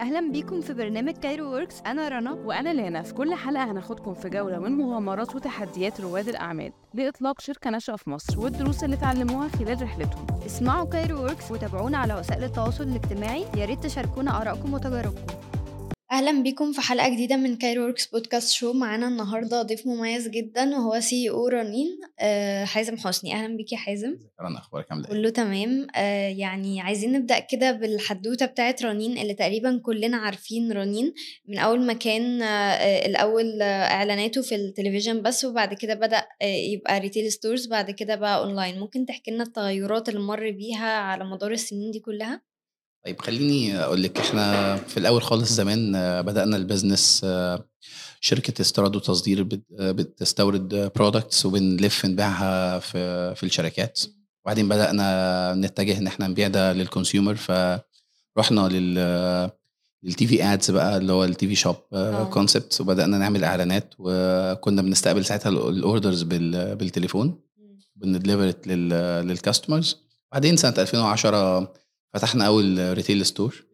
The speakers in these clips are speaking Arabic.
أهلا بيكم في برنامج Cairo Works أنا رنا. وأنا لانا في كل حلقة هناخدكم في جولة من مغامرات وتحديات رواد الأعمال لإطلاق شركة ناشئة في مصر والدروس اللي اتعلموها خلال رحلتهم. اسمعوا Cairo Works وتابعونا على وسائل التواصل الاجتماعي. يا ريت تشاركونا آرائكم وتجاربكم. أهلا بيكم في حلقة جديدة من Cairo Works podcast show معانا النهارده ضيف مميز جدا وهو CEO رنين. آه حازم حسني. أهلا بيك يا حازم. رنا أخبارك عامله إيه؟ كله تمام. آه يعني عايزين نبدأ كده بالحدوتة بتاعت رنين اللي تقريبا كلنا عارفين رنين من أول ما كان آه الأول آه إعلاناته في التلفزيون بس وبعد كده بدأ آه يبقى retail stores بعد كده بقى اونلاين ممكن تحكي لنا التغيرات اللي مر بيها على مدار السنين دي كلها؟ طيب خليني أقول لك إحنا في الأول خالص زمان آه، بدأنا ال business آه، شركة استيراد وتصدير آه، بتستورد products وبنلف نبيعها في في الشركات. وبعدين بدأنا نتجه إن إحنا نبيع ده لل consumer فرحنا لل لل TV ads بقى اللي هو ال TV shop. concept وبدأنا نعمل إعلانات وكنا بنستقبل ساعتها ال orders بالتليفون. بن deliver لل customers بعدين سنة 2010 فتحنا أول retail store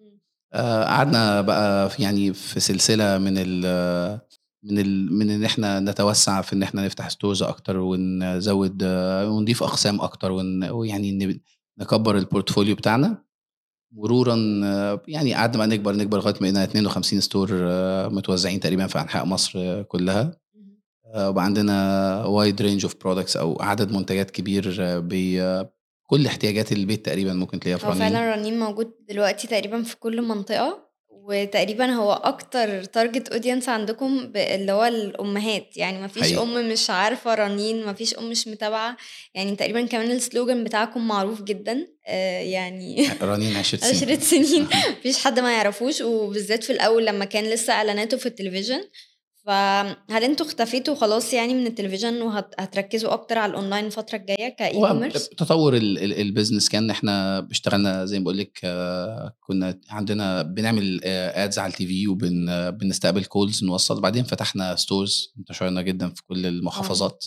آه، قعدنا بقى في يعني في سلسلة من ال من ال من إن إحنا نتوسع في إن إحنا نفتح stores أكتر ونزود آه، ونضيف أقسام أكتر ون- ويعني نكبر ال portfolio بتاعنا. مرورا آه، يعني قعدنا بقى نكبر نكبر لغاية ما بقينا 52 store متوزعين تقريبا في أنحاء مصر كلها. وبقى عندنا wide range of products أو عدد منتجات كبير بكل احتياجات البيت تقريبا ممكن تلاقيها في هو رنين فعلا رنين موجود دلوقتي تقريبا في كل منطقة وتقريبا هو أكتر target audience عندكم اللي هو الأمهات. يعني مفيش حقيقي. أم مش عارفة رنين مفيش أم مش متابعة. يعني تقريبا كمان ال slogan بتاعكم معروف جدا. آه يعني رنين 10 سنين. عشرة سنين. مفيش حد ما يعرفوش. وبالذات في الأول لما كان لسه إعلاناته في التلفزيون. فهل أنتوا اختفيتوا خلاص يعني من التلفزيون وهتركزوا أكتر على الأونلاين الفترة الجاية ك e-commerce تطور ال- ال- ال business كان إحنا اشتغلنا زي ما بقول لك آه، كنا عندنا بنعمل ads على ال TV وبنستقبل calls نوصل. بعدين فتحنا stores انتشرنا جدا في كل المحافظات.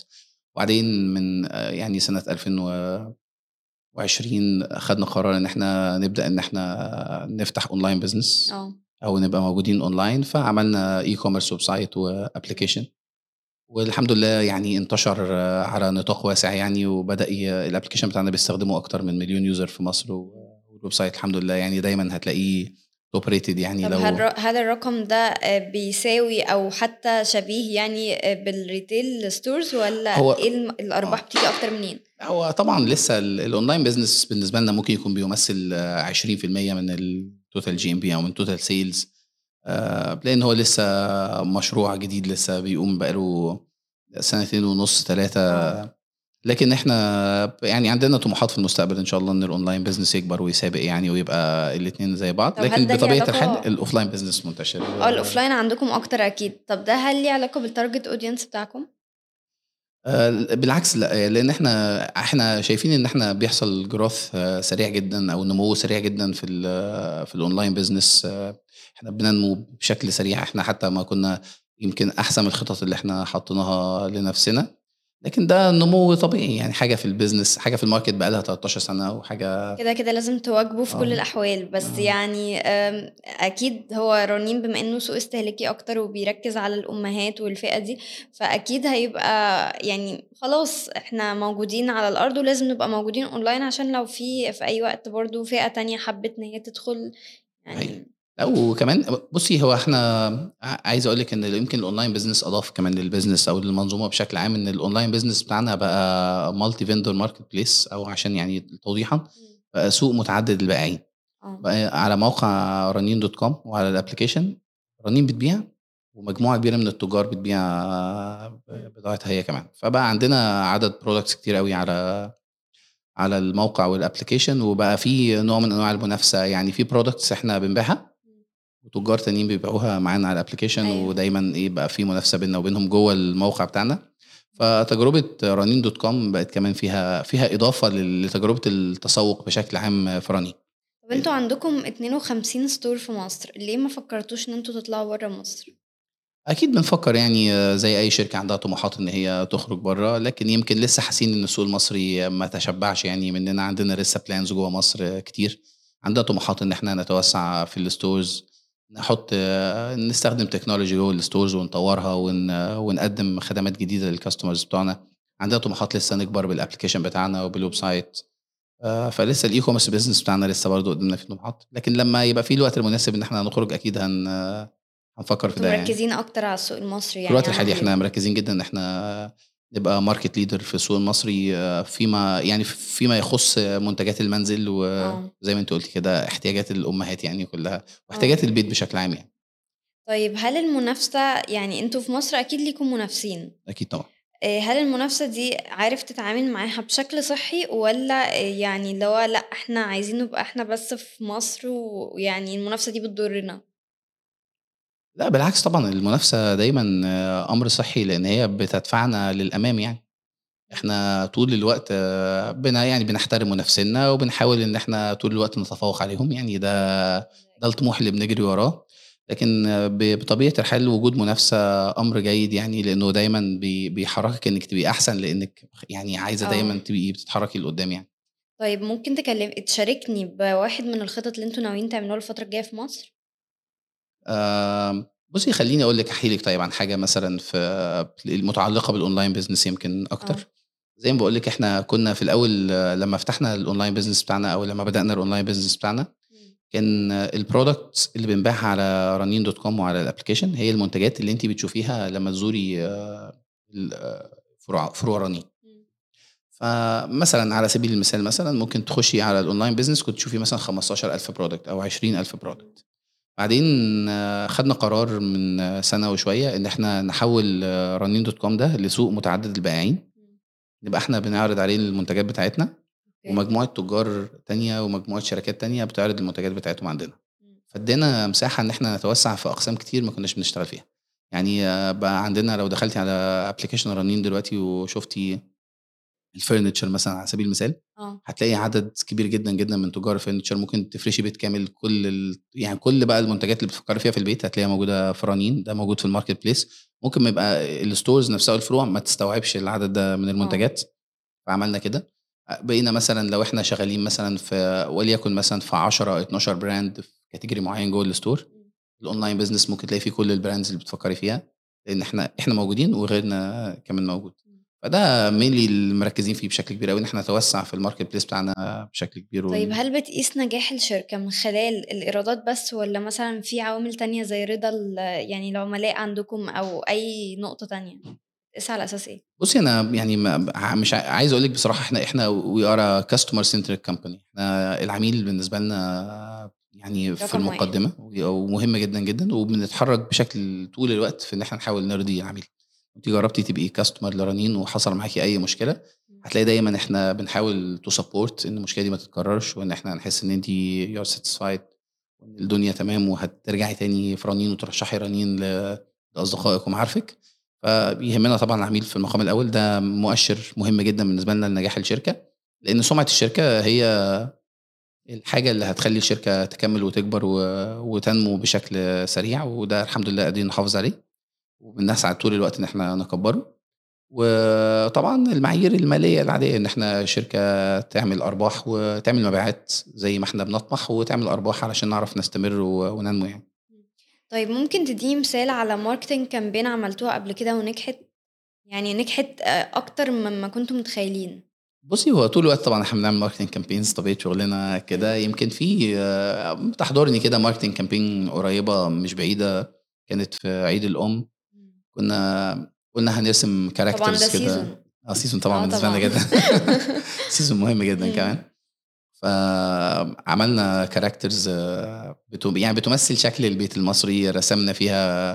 وبعدين من آه، يعني سنة 2020 اخذنا قرار إن إحنا نبدأ إن إحنا نفتح online business آه. أو نبقى موجودين اونلاين فعملنا e-commerce website و application والحمد لله يعني انتشر على نطاق واسع يعني وبدأ ال application بتاعنا بيستخدمه أكتر من مليون user في مصر وال website الحمد لله يعني دايما هتلاقيه top rated يعني طب لو هل الرقم ده بيساوي أو حتى شبيه يعني بال retail stores ولا هو- إيه الأرباح آه. بتيجي أكتر منين؟ هو طبعا لسه ال- ال online business بالنسبة لنا ممكن يكون بيمثل آه، 20% من ال total GMV أو من total sales لأن هو لسه مشروع جديد لسه بيقوم بقاله سنتين ونص ثلاثة آه. لكن إحنا يعني عندنا طموحات في المستقبل إن شاء الله إن ال online business يكبر ويسابق يعني ويبقى الاثنين زي بعض. لكن بطبيعة الحال ال offline business منتشر. آه ال offline عندكم أكتر أكيد. طب ده هل ليه علاقة بال target audience بتاعكم؟ آه، بالعكس لا لأن إحنا إحنا شايفين إن إحنا بيحصل growth سريع جدا أو نمو سريع جدا في ال في ال online business آه، إحنا بننمو بشكل سريع. إحنا حتى ما كنا يمكن أحسن الخطط اللي إحنا حطيناها لنفسنا. لكن ده نمو طبيعي يعني حاجة في ال business حاجة في ال market بقى لها 13 سنة وحاجة كده كده لازم تواكبوا في كل آه. الأحوال بس آه. يعني أكيد هو رنين بما إنه سوق استهلاكي أكتر وبيركز على الأمهات والفئة دي فأكيد هيبقى يعني خلاص إحنا موجودين على الأرض ولازم نبقى موجودين اونلاين عشان لو في في أي وقت برضو فئة تانية حبت إن هي تدخل يعني. لا وكمان بصي هو إحنا عايز أقول لك إن يمكن ال online business أضاف كمان لل business أو للمنظومة بشكل عام إن ال online business بتاعنا بقى multi-vendor marketplace أو عشان يعني توضيحا بقى سوق متعدد البائعين. آه. بقى على موقع رنين dot com وعلى ال application رنين بتبيع ومجموعة كبيرة من التجار بتبيع بضاعتها هي كمان. فبقى عندنا عدد products كتير قوي على على الموقع وال application وبقى في نوع من أنواع المنافسة. يعني في products إحنا بنبيعها وتجار تانيين بيبيعوها معانا على ال application أيوة. ودايما إيه بقى في منافسة بيننا وبينهم جوه الموقع بتاعنا فتجربة رنين dot com بقت كمان فيها فيها إضافة لتجربة التسوق بشكل عام في رنين طب أنتوا عندكم 52 store في مصر ليه ما فكرتوش إن أنتوا تطلعوا بره مصر؟ أكيد بنفكر يعني آه، زي أي شركة عندها طموحات إن هي تخرج بره لكن يمكن لسه حاسين إن السوق المصري ما تشبعش يعني مننا عندنا لسه plans جوه مصر كتير عندنا طموحات إن إحنا نتوسع في ال stores نحط نستخدم technology جوه ال stores ونطورها ون ونقدم خدمات جديدة لل customers بتوعنا. عندنا طموحات لسه نكبر بال application بتاعنا وبال website آه، فلسه ال e-commerce business بتاعنا لسه برضه قدامنا في طموحات. لكن لما يبقى في الوقت المناسب إن إحنا نخرج أكيد هن هنفكر في ده يعني. مركزين أكتر على السوق المصري في يعني الوقت الحالي إحنا؟ مركزين جدا إن إحنا نبقى market leader في السوق المصري آه، فيما يعني فيما يخص منتجات المنزل آه. وزي ما انت قلت كده احتياجات الأمهات يعني كلها واحتياجات آه. البيت بشكل عام يعني طيب هل المنافسة يعني أنتوا في مصر أكيد ليكم منافسين أكيد طبعا آه، هل المنافسة دي عارف تتعامل معاها بشكل صحي ولا آه، يعني اللي هو لأ إحنا عايزين نبقى إحنا بس في مصر ويعني المنافسة دي بتضرنا لا بالعكس طبعا المنافسة دايما آه، أمر صحي لأن هي بتدفعنا للأمام يعني. إحنا طول الوقت آه، بنا يعني بنحترم منافسينا وبنحاول إن إحنا طول الوقت نتفوق عليهم يعني. ده ده الطموح اللي بنجري وراه. لكن آه، بطبيعة الحال وجود منافسة أمر جيد يعني لأنه دايما بي- بيحركك إنك تبقي أحسن لأنك يعني عايزة. دايما تبقي بتتحركي لقدام يعني. طيب ممكن تكلم تشاركني بواحد من الخطط اللي أنتوا ناويين تعملوها الفترة الجاية في مصر؟ بصي خليني أقول لك أحكي لك طيب عن حاجة مثلا في المتعلقة بال online business يمكن أكتر. آه. زي ما بقول لك إحنا كنا في الأول آه، لما فتحنا ال online business بتاعنا أو لما بدأنا ال online business بتاعنا كان ال product اللي بنبيعها على رنين dot com وعلى ال application هي المنتجات اللي انت بتشوفيها لما تزوري آه، آه، فروع فروع رنين فمثلا على سبيل المثال مثلا ممكن تخشي على ال online business كنت تشوفي مثلا 15000 product أو 20000 product بعدين آه، خدنا قرار من آه، سنة وشوية إن إحنا نحول رنين dot com ده لسوق متعدد البائعين. نبقى إحنا بنعرض عليه المنتجات بتاعتنا. ومجموعة تجار تانية ومجموعة شركات تانية بتعرض المنتجات بتاعتهم عندنا. فادينا مساحة إن إحنا نتوسع في أقسام كتير ما كناش بنشتغل فيها. يعني آه، بقى عندنا لو دخلتي على application رنين دلوقتي وشفتي ال furniture مثلا على سبيل المثال آه. هتلاقي عدد كبير جدا جدا من تجار ال furniture ممكن تفرشي بيت كامل كل ال... يعني كل بقى المنتجات اللي بتفكري فيها في البيت هتلاقيها موجودة في رنين ده موجود في ال marketplace. ممكن ما يبقى ال stores نفسها والفروع ما تستوعبش العدد ده من المنتجات. فعملنا كده. بقينا مثلا لو إحنا شغالين مثلا في وليكن مثلا في 10 12 brand في category معين جوه ال store ال online business ممكن تلاقي فيه كل ال brands اللي بتفكري فيها لأن إحنا إحنا موجودين وغيرنا كمان موجود. فده mainly اللي مركزين فيه بشكل كبير قوي إن إحنا نتوسع في ال marketplace بتاعنا بشكل كبير وال- طيب هل بتقيس نجاح الشركة من خلال الإيرادات بس ولا مثلا في عوامل تانية زي رضا يعني العملاء عندكم أو أي نقطة تانية بتقيس على أساس إيه؟ بصي أنا يعني ما مش عايز أقول لك بصراحة إحنا إحنا we are customer centric company إحنا العميل بالنسبة لنا يعني في. المقدمة ومهم جدا جدا وبنتحرك بشكل طول الوقت في إن إحنا نحاول نرضي العميل انت جربتي تبقي customer لرنين وحصل معاكي أي مشكلة؟ هتلاقي دايما إحنا بنحاول to support إن المشكلة دي ما تتكررش وإن إحنا نحس إن انت you satisfied وإن الدنيا تمام وهترجعي تاني في رنين وترشحي رنين لاصدقائك ومعارفك فبيهمنا طبعا العميل في المقام الأول. ده مؤشر مهم جدا بالنسبة لنا لنجاح الشركة لأن سمعة الشركة هي الحاجة اللي هتخلي الشركة تكمل وتكبر وتنمو بشكل سريع وده الحمد لله قادرين نحافظ عليه. وبنسعى طول الوقت إن إحنا نكبره. وطبعا المعايير المالية العادية إن إحنا شركة تعمل أرباح وتعمل مبيعات زي ما إحنا بنطمح وتعمل أرباح علشان نعرف نستمر وننمو يعني. طيب ممكن تديني مثال على marketing campaign عملتوها قبل كده ونجحت؟ يعني نجحت آه، أكتر مما كنتم متخيلين. بصي هو طول الوقت طبعا إحنا بنعمل marketing campaigns طبيعة شغلنا كده. يمكن في آه، تحضرني كده marketing campaign قريبة مش بعيدة كانت في عيد الأم. كنا قلنا هنرسم characters كده. آه season طبعا آه بالنسبة لنا. جدا. season مهم جدا. كمان. فعملنا characters يعني بتمثل شكل البيت المصري رسمنا فيها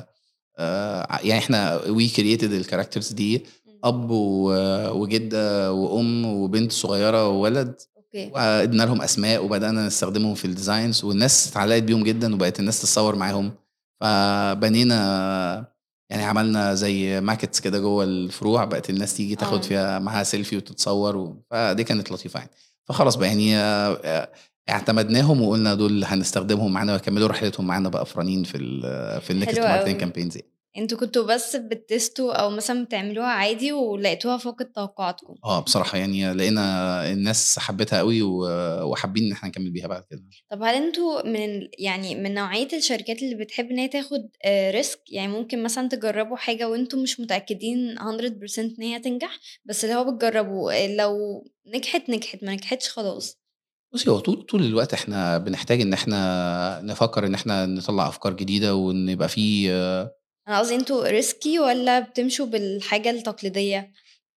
آه، يعني إحنا we created ال characters دي أب وجدة وأم وبنت صغيرة وولد. okay. وادينا لهم أسماء وبدأنا نستخدمهم في ال designs والناس اتعلقت بيهم جدا وبقت الناس تتصور معاهم. فبنينا يعني عملنا زي maquettes كده جوه الفروع بقت الناس تيجي آه. تاخد فيها معاها سيلفي وتتصور و... فدي كانت لطيفة يعني فخلاص بقى يعني آه، آه، اعتمدناهم وقلنا دول هنستخدمهم معانا ويكملوا رحلتهم معانا بقى في رنين في ال في ال next marketing. campaigns أنتوا كنتوا بس بت test وا أو مثلا بتعملوها عادي ولقيتوها فوق توقعاتكم؟ آه بصراحة يعني لقينا الناس حبتها قوي وحابين إن إحنا نكمل بيها بعد كده. طب هل أنتوا من يعني من نوعية الشركات اللي بتحب إن هي تاخد risk يعني ممكن مثلا تجربوا حاجة وانتوا مش متأكدين 100% إن هي تنجح بس اللي هو بتجربوا آه، لو نجحت نجحت ما نجحتش خلاص. بصي هو طول طول الوقت إحنا بنحتاج إن إحنا نفكر إن إحنا نطلع أفكار جديدة وان يبقى في أنا قصدي أنتوا risky ولا بتمشوا بالحاجة التقليدية؟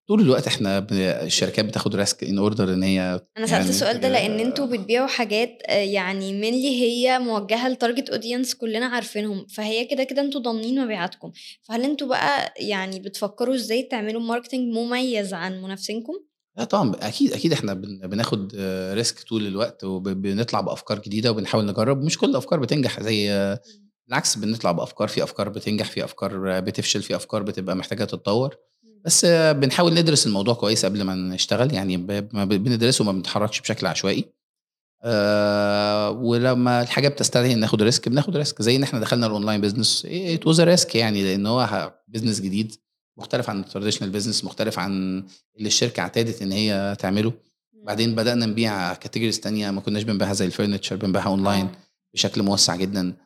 طول الوقت إحنا الشركات بتاخد risk in order إن هي أنا سألت يعني السؤال ده لأن أنتوا بتبيعوا حاجات آه، يعني mainly هي موجهة ل target audience كلنا عارفينهم فهي كده كده أنتوا ضامنين مبيعاتكم. فهل أنتوا بقى يعني بتفكروا إزاي تعملوا marketing مميز عن منافسينكم؟ لا طبعا أكيد أكيد إحنا بن- بناخد risk طول الوقت وبنطلع بأفكار جديدة وبنحاول نجرب. مش كل الأفكار بتنجح زي آه، بالعكس بنطلع بأفكار في أفكار بتنجح في أفكار بتفشل في أفكار بتبقى محتاجة تتطور. بس بنحاول ندرس الموضوع كويس قبل ما نشتغل يعني بندرسه ما بنتحركش بشكل عشوائي. آه ولما الحاجة بتستدعي إن ناخد risk بناخد risk. زي إن إحنا دخلنا ال online business it was risk يعني لأن هو business جديد مختلف عن ال traditional business مختلف عن اللي الشركة اعتادت إن هي تعمله. بعدين بدأنا نبيع categories تانية ما كناش بنبيعها زي ال furniture بنبيعها اونلاين آه. بشكل موسع جدا.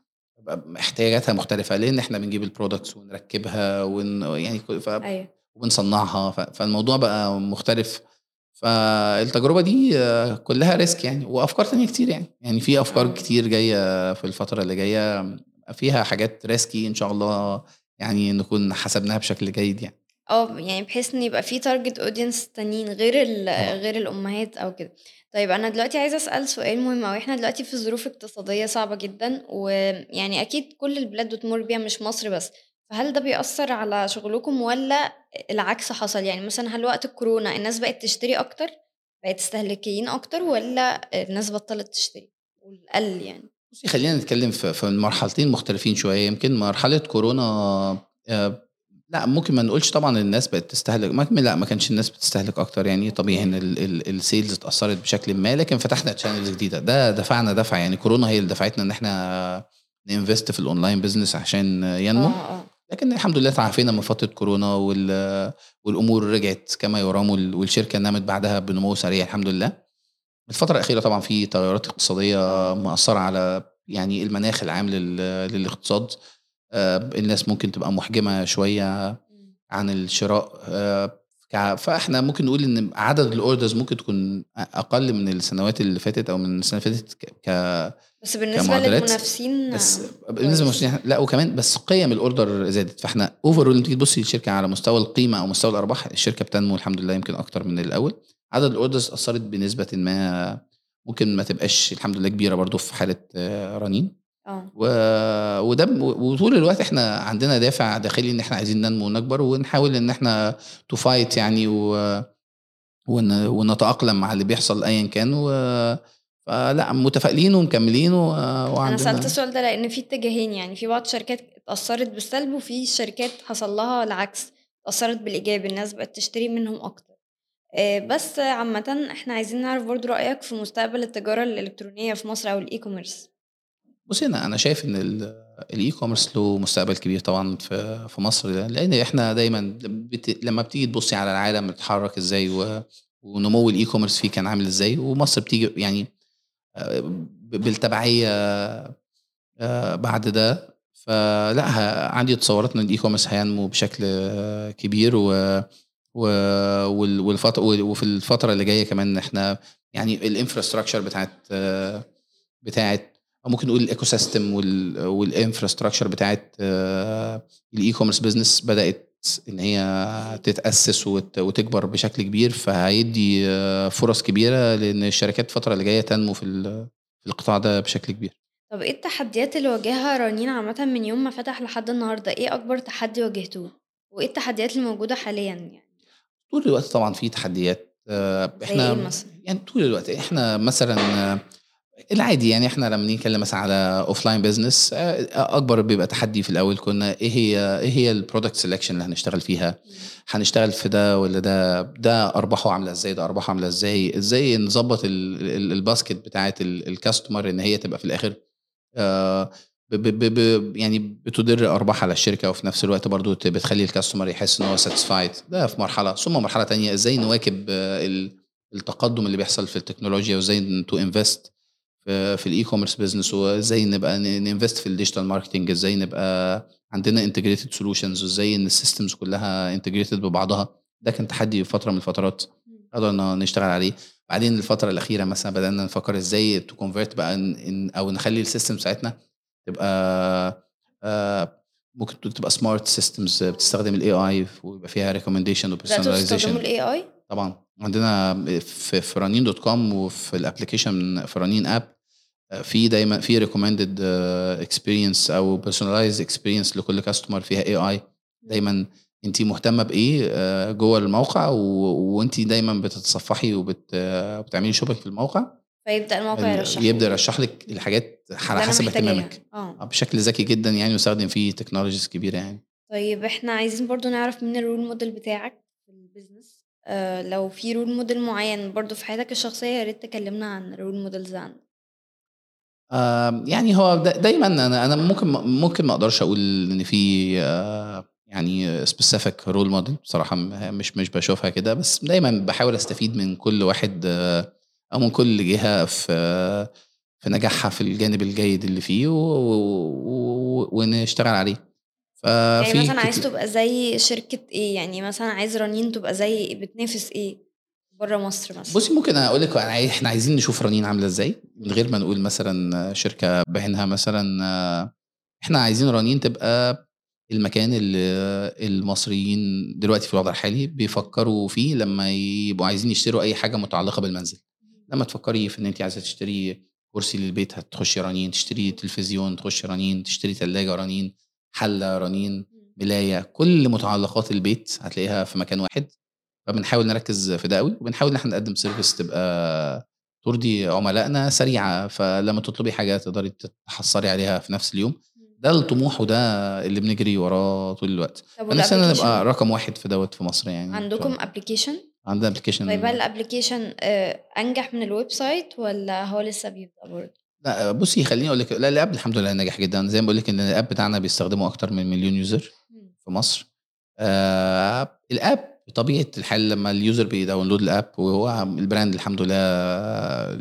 احتياجاتها مختلفة لأن إحنا بنجيب ال products ونركبها ون يعني ف... أيوه. وبنصنعها ف... فالموضوع بقى مختلف. فالتجربة دي كلها risk يعني وأفكار تانية كتير يعني. يعني في أفكار آه. كتير جاية في الفترة اللي جاية فيها حاجات risky إن شاء الله يعني نكون حسبناها بشكل جيد يعني. آه يعني بحيث إن يبقى في target audience تانيين غير آه. غير الأمهات أو كده. طيب أنا دلوقتي عايزة أسأل سؤال مهم أوي. إحنا دلوقتي في ظروف اقتصادية صعبة جدا ويعني أكيد كل البلاد بتمر بيها مش مصر بس. فهل ده بيأثر على شغلكم ولا العكس حصل؟ يعني مثلا هل وقت الكورونا الناس بقت تشتري أكتر؟ بقت استهلاكيين أكتر ولا الناس بطلت تشتري؟ قل يعني. بصي خلينا نتكلم في المرحلتين مختلفين شوية. يمكن مرحلة كورونا آه، لا ممكن ما نقولش طبعا الناس بقت تستهلك ما لا ما كانش الناس بتستهلك أكتر. يعني طبيعي إن ال- ال- ال sales اتأثرت بشكل ما لكن فتحنا channels جديدة. ده دفعنا دفع. يعني كورونا هي اللي دفعتنا إن إحنا ن invest في ال online business عشان ينمو. آه آه. لكن الحمد لله تعافينا من فترة كورونا وال- والأمور رجعت كما يرام وال- والشركة نمت بعدها بنمو سريع الحمد لله. الفترة الأخيرة طبعا في تغيرات اقتصادية مأثرة على يعني المناخ العام لل- للاقتصاد. آه، الناس ممكن تبقى محجمة شوية عن الشراء آه، فإحنا ممكن نقول إن عدد ال orders ممكن تكون أقل من السنوات اللي فاتت أو من السنة اللي فاتت ك- بس بالنسبة للمنافسين بس آه، بالنسبة. للمشترين لا وكمان بس قيم ال order زادت. فإحنا over all لما تيجي تبصي للشركة على مستوى القيمة أو مستوى الأرباح الشركة بتنمو الحمد لله يمكن أكتر من الأول. عدد ال orders أثرت بنسبة ما ممكن ما تبقاش الحمد لله كبيرة برضو في حالة آه، رنين. و... وده وطول الوقت إحنا عندنا دافع داخلي ان إحنا عايزين ننمو ونكبر ونحاول ان إحنا ن fight يعني و... ون... ونتأقلم مع اللي بيحصل ايا كان و... فلا متفائلين ومكملين و... أنا وعندنا سألت السؤال ده لأن في اتجاهين يعني في بعض الشركات اتأثرت بالسلب وفي شركات حصل لها العكس اتأثرت بالإيجاب الناس بقت تشتري منهم أكتر. آه، بس عامة إحنا عايزين نعرف برضو رأيك في مستقبل التجارة الإلكترونية في مصر أو ال e-commerce بصي أنا أنا شايف إن ال- ال e-commerce له مستقبل كبير طبعا في في مصر لأن إحنا دايما بت... لما بتيجي تبصي على العالم بيتحرك إزاي و... ونمو ال e-commerce فيه كان عامل إزاي ومصر بتيجي يعني آه، بالتبعية آه، بعد ده. فلا عندي تصورات إن ال e-commerce هينمو بشكل كبير و و وفي الفترة اللي جاية كمان إحنا يعني ال infrastructure بتاعت آه، بتاعت أو ممكن نقول ال ecosystem وال infrastructure بتاعت آه، ال e-commerce business بدأت إن هي تتأسس وت- وتكبر بشكل كبير فهيدي آه، فرص كبيرة لأن الشركات الفترة اللي جاية تنمو في ال- في القطاع ده بشكل كبير. طب إيه التحديات اللي واجهها رنين عامة من يوم ما فتح لحد النهاردة؟ إيه أكبر تحدي واجهتوه وإيه التحديات اللي موجودة حاليا يعني؟ طول الوقت طبعا في تحديات آه، إحنا مثلا؟ يعني طول الوقت إحنا مثلا العادي يعني إحنا لما نتكلم مثلا على offline business أكبر بيبقى تحدي في الأول كنا إيه هي إيه هي ال product selection اللي هنشتغل فيها؟ هنشتغل في ده ولا ده؟ ده أرباحه عاملة إزاي؟ ده أرباحه عاملة إزاي؟ إزاي نظبط ال- ال- ال basket بتاعة ال customer إن هي تبقى في الآخر آه، يعني بتدر ارباح على الشركة وفي نفس الوقت برضو بتخلي ال customer يحس إن هو satisfied ده في مرحلة ثم مرحلة تانية إزاي نواكب ال- التقدم اللي بيحصل في التكنولوجيا وإزاي to invest في, ال e-commerce business وازاي نبقى ن invest في ال digital marketing إزاي نبقى عندنا integrated solutions وازاي إن ال systems كلها integrated ببعضها. ده كان تحدي في فترة من الفترات قدرنا نشتغل عليه. بعدين الفترة الأخيرة مثلا بدأنا نفكر إزاي to convert بقى إن أو نخلي ال system بتاعتنا تبقى آه، ممكن تبقى smart systems بتستخدم ال AI ويبقى فيها recommendation و personalization ال AI طبعا. عندنا في رنين دوت كوم وفي ال application في رنين app في دايما في recommended experience أو personalized experience لكل customer فيها AI دايما انت مهتمة بإيه؟ آه، جوه الموقع وانت دايما بتتصفحي وبت- آه، وبتعملي shopping في الموقع. فيبدأ الموقع يرشح يبدأ يرشح لك الحاجات على حسب اهتمامك. آه. بشكل ذكي جدا يعني ويستخدم فيه technologies كبيرة يعني. طيب إحنا عايزين برضو نعرف مين ال role model بتاعك في ال business آه لو في role model معين برضو في حياتك الشخصية يا ريت تكلمنا عن ال role models عندك. يعني هو دا- دايما أنا أنا ممكن ممكن ما أقدرش أقول إن في آه، يعني role model بصراحة م- مش مش بشوفها كده بس دايما بحاول أستفيد من كل واحد آه، أو من كل جهة في في نجاحها في الجانب الجيد اللي فيه ونشتغل عليه. يعني مثلا عايز كتير- تبقى زي شركة إيه؟ يعني مثلا عايز رنين تبقى زي بتنافس إيه؟ بره مصر مثلا. بصي ممكن أقول لك إحنا عايزين نشوف رنين عاملة إزاي من غير ما نقول مثلا شركة بعينها مثلا إحنا عايزين رنين تبقى المكان اللي المصريين دلوقتي في الوضع الحالي بيفكروا فيه لما يبقوا عايزين يشتروا أي حاجة متعلقة بالمنزل. لما تفكري في إن انت عايزة تشتري كرسي للبيت هتخشي رنين تشتري تلفزيون تخشي رنين تشتري ثلاجه رنين حلة رنين ملاية كل متعلقات البيت هتلاقيها في مكان واحد. فبنحاول نركز في ده قوي وبنحاول إن إحنا نقدم service تبقى ترضي عملائنا سريعة فلما تطلبي حاجة تقدري تحصلي عليها في نفس اليوم. ده الطموح وده اللي بنجري وراه طول الوقت. فنفسنا نبقى رقم واحد في دوت في مصر يعني عندكم application عندنا application طيب هل ال application آه، أنجح من ال website ولا هو لسه بيبدأ برضه؟ لا بصي خليني أقول لك لا ال app الحمد لله ناجح جدا. زي ما بقول لك إن ال app بتاعنا بيستخدمه أكتر من مليون user في مصر. آه ال app بطبيعه الحال لما ال user بي download ال app وهو ال brand الحمد لله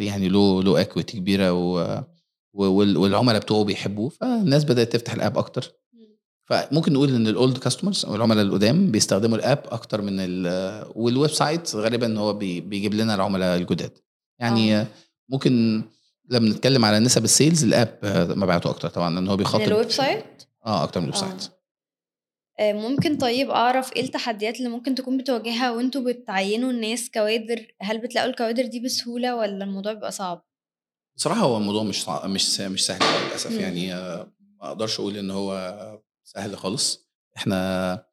يعني له له equity كبيرة و وال- والعملاء بتوعه بيحبوه فالناس بدأت تفتح ال app أكتر. فممكن نقول إن ال old customers أو العملاء القدام بيستخدموا ال app أكتر من ال وال website غالبا هو بي بيجيب لنا العملاء الجداد. يعني آه. آه. ممكن لما نتكلم على نسب ال sales ال app آه، مبيعاته أكتر طبعا لأن هو بيخاطب ال website آه أكتر من الويب آه. site آه، ممكن طيب أعرف إيه التحديات اللي ممكن تكون بتواجهها وأنتوا بتعينوا الناس كوادر هل بتلاقوا الكوادر دي بسهولة ولا الموضوع بيبقى صعب بصراحة هو الموضوع مش صع... مش مش سهل للأسف. يعني آه، ما أقدرش أقول إن هو سهل خالص إحنا.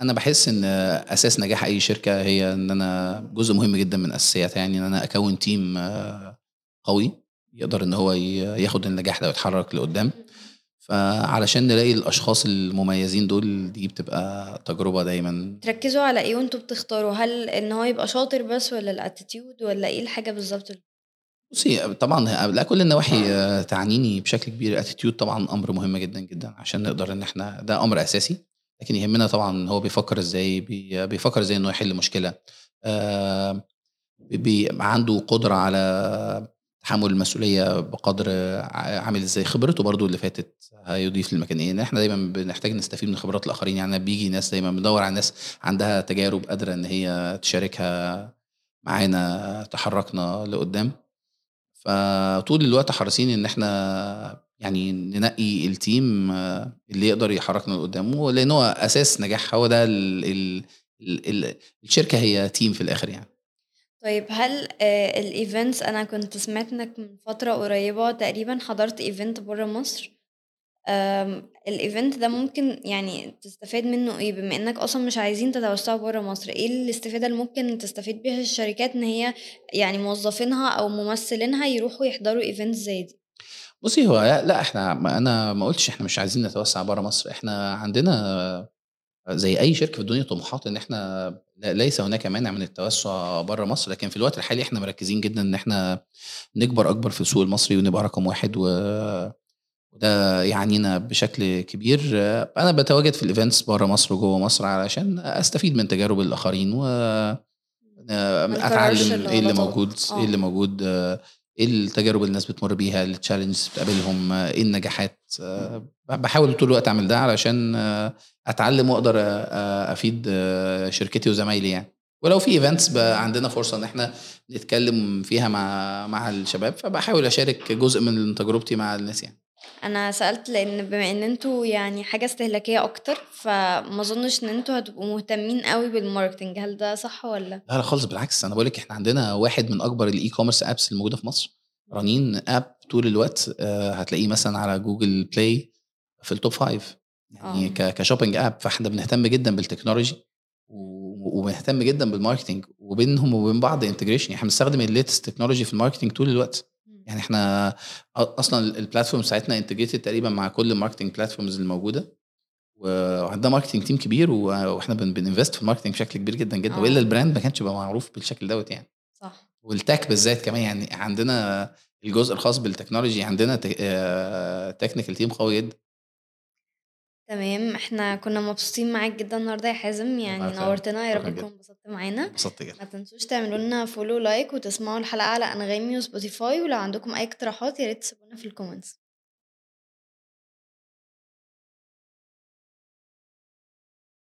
أنا بحس إن أساس نجاح أي شركة هي إن أنا جزء مهم جدا من أساسياتها يعني إن أنا أكون team آه، قوي يقدر إن هو ياخد النجاح ده ويتحرك لقدام. فعلشان نلاقي الأشخاص المميزين دول دي بتبقى تجربة دايما. تركزوا على إيه وأنتوا بتختاروا؟ هل إن هو يبقى شاطر بس ولا ال attitude ولا إيه الحاجة بالظبط؟ بصي طبعا لا كل النواحي آه، تعنيني بشكل كبير. ال attitude طبعا أمر مهم جدا جدا عشان نقدر إن إحنا ده أمر أساسي. لكن يهمنا طبعا هو بيفكر إزاي بي بيفكر إزاي إنه يحل مشكلة. آه، بي عنده قدرة على تحمل المسؤولية بقدر عامل إزاي خبرته برضو اللي فاتت هيضيف للمكان إن إحنا دايما بنحتاج نستفيد من خبرات الآخرين. يعني بيجي ناس دايما بندور على ناس عندها تجارب قادرة إن هي تشاركها معانا تحركنا لقدام. فطول الوقت حريصين إن إحنا يعني ننقي ال team اللي يقدر يحركنا لقدام. لأن هو أساس نجاح هو ده ال ال ال ال الشركة هي team في الآخر يعني. طيب هل آه ال events أنا كنت سمعت إنك من فترة قريبة تقريبا حضرت event برا مصر. ال event ده ممكن يعني تستفاد منه إيه؟ بما إنك أصلا مش عايزين تتوسعوا برا مصر إيه الاستفادة اللي ممكن تستفيد بيها الشركات إن هي يعني موظفينها أو ممثلينها يروحوا يحضروا event زي دي؟ بصي هو لا إحنا ما أنا ما قلتش إحنا مش عايزين نتوسع بره مصر إحنا عندنا زي أي شركة في الدنيا طموحات إن إحنا ليس هناك مانع من التوسع بره مصر لكن في الوقت الحالي إحنا مركزين جدا إن إحنا نكبر أكبر في السوق المصري ونبقى رقم واحد و وده يعنينا بشكل كبير. أنا بتواجد في ال events بره مصر وجوه مصر علشان أستفيد من تجارب الآخرين و أتعلم إيه اللي موجود إيه اللي موجود إيه التجارب اللي الناس بتمر بيها ال challenges بتقابلهم إيه النجاحات. بحاول طول الوقت أعمل ده علشان أتعلم وأقدر أفيد شركتي وزمايلي يعني. ولو في events عندنا فرصة إن إحنا نتكلم فيها مع مع الشباب فبحاول أشارك جزء من تجربتي مع الناس يعني. أنا سألت لأن بما إن أنتوا يعني حاجة استهلاكية أكتر فما أظنش إن أنتوا هتبقوا مهتمين قوي بال marketing هل ده صح ولا؟ لا لا خالص بالعكس. أنا بقول لك إحنا عندنا واحد من أكبر ال e-commerce apps الموجودة في مصر رنين app طول الوقت هتلاقيه مثلا على جوجل بلاي في ال top five يعني أوه. ك shopping app فاحنا بنهتم جدا بال technology وبنهتم جدا بال marketing وبينهم وبين بعض integration يعني إحنا بنستخدم ال latest technology في ال marketing طول الوقت. يعني إحنا أصلا ال platform بتاعتنا integrated تقريبا مع كل ال marketing platforms الموجودة. وعندنا marketing team كبير وإحنا بن invest في ال marketing بشكل كبير جدا جدا. وإلا ال brand ما كانش بقى معروف بالشكل دوت يعني. صح. وال tech بالذات كمان يعني عندنا الجزء الخاص بال technology عندنا technical team قوي جدا. تمام إحنا كنا مبسوطين معاك جدا النهارده يا حازم. يعني نورتنا يا رب تكون انبسطت معانا. انبسطت جدا. ما تنسوش تعملوا لنا follow like وتسمعوا الحلقة على أنغامي وسبوتيفاي ولو عندكم أي اقتراحات يا ريت تسيبونا في ال comments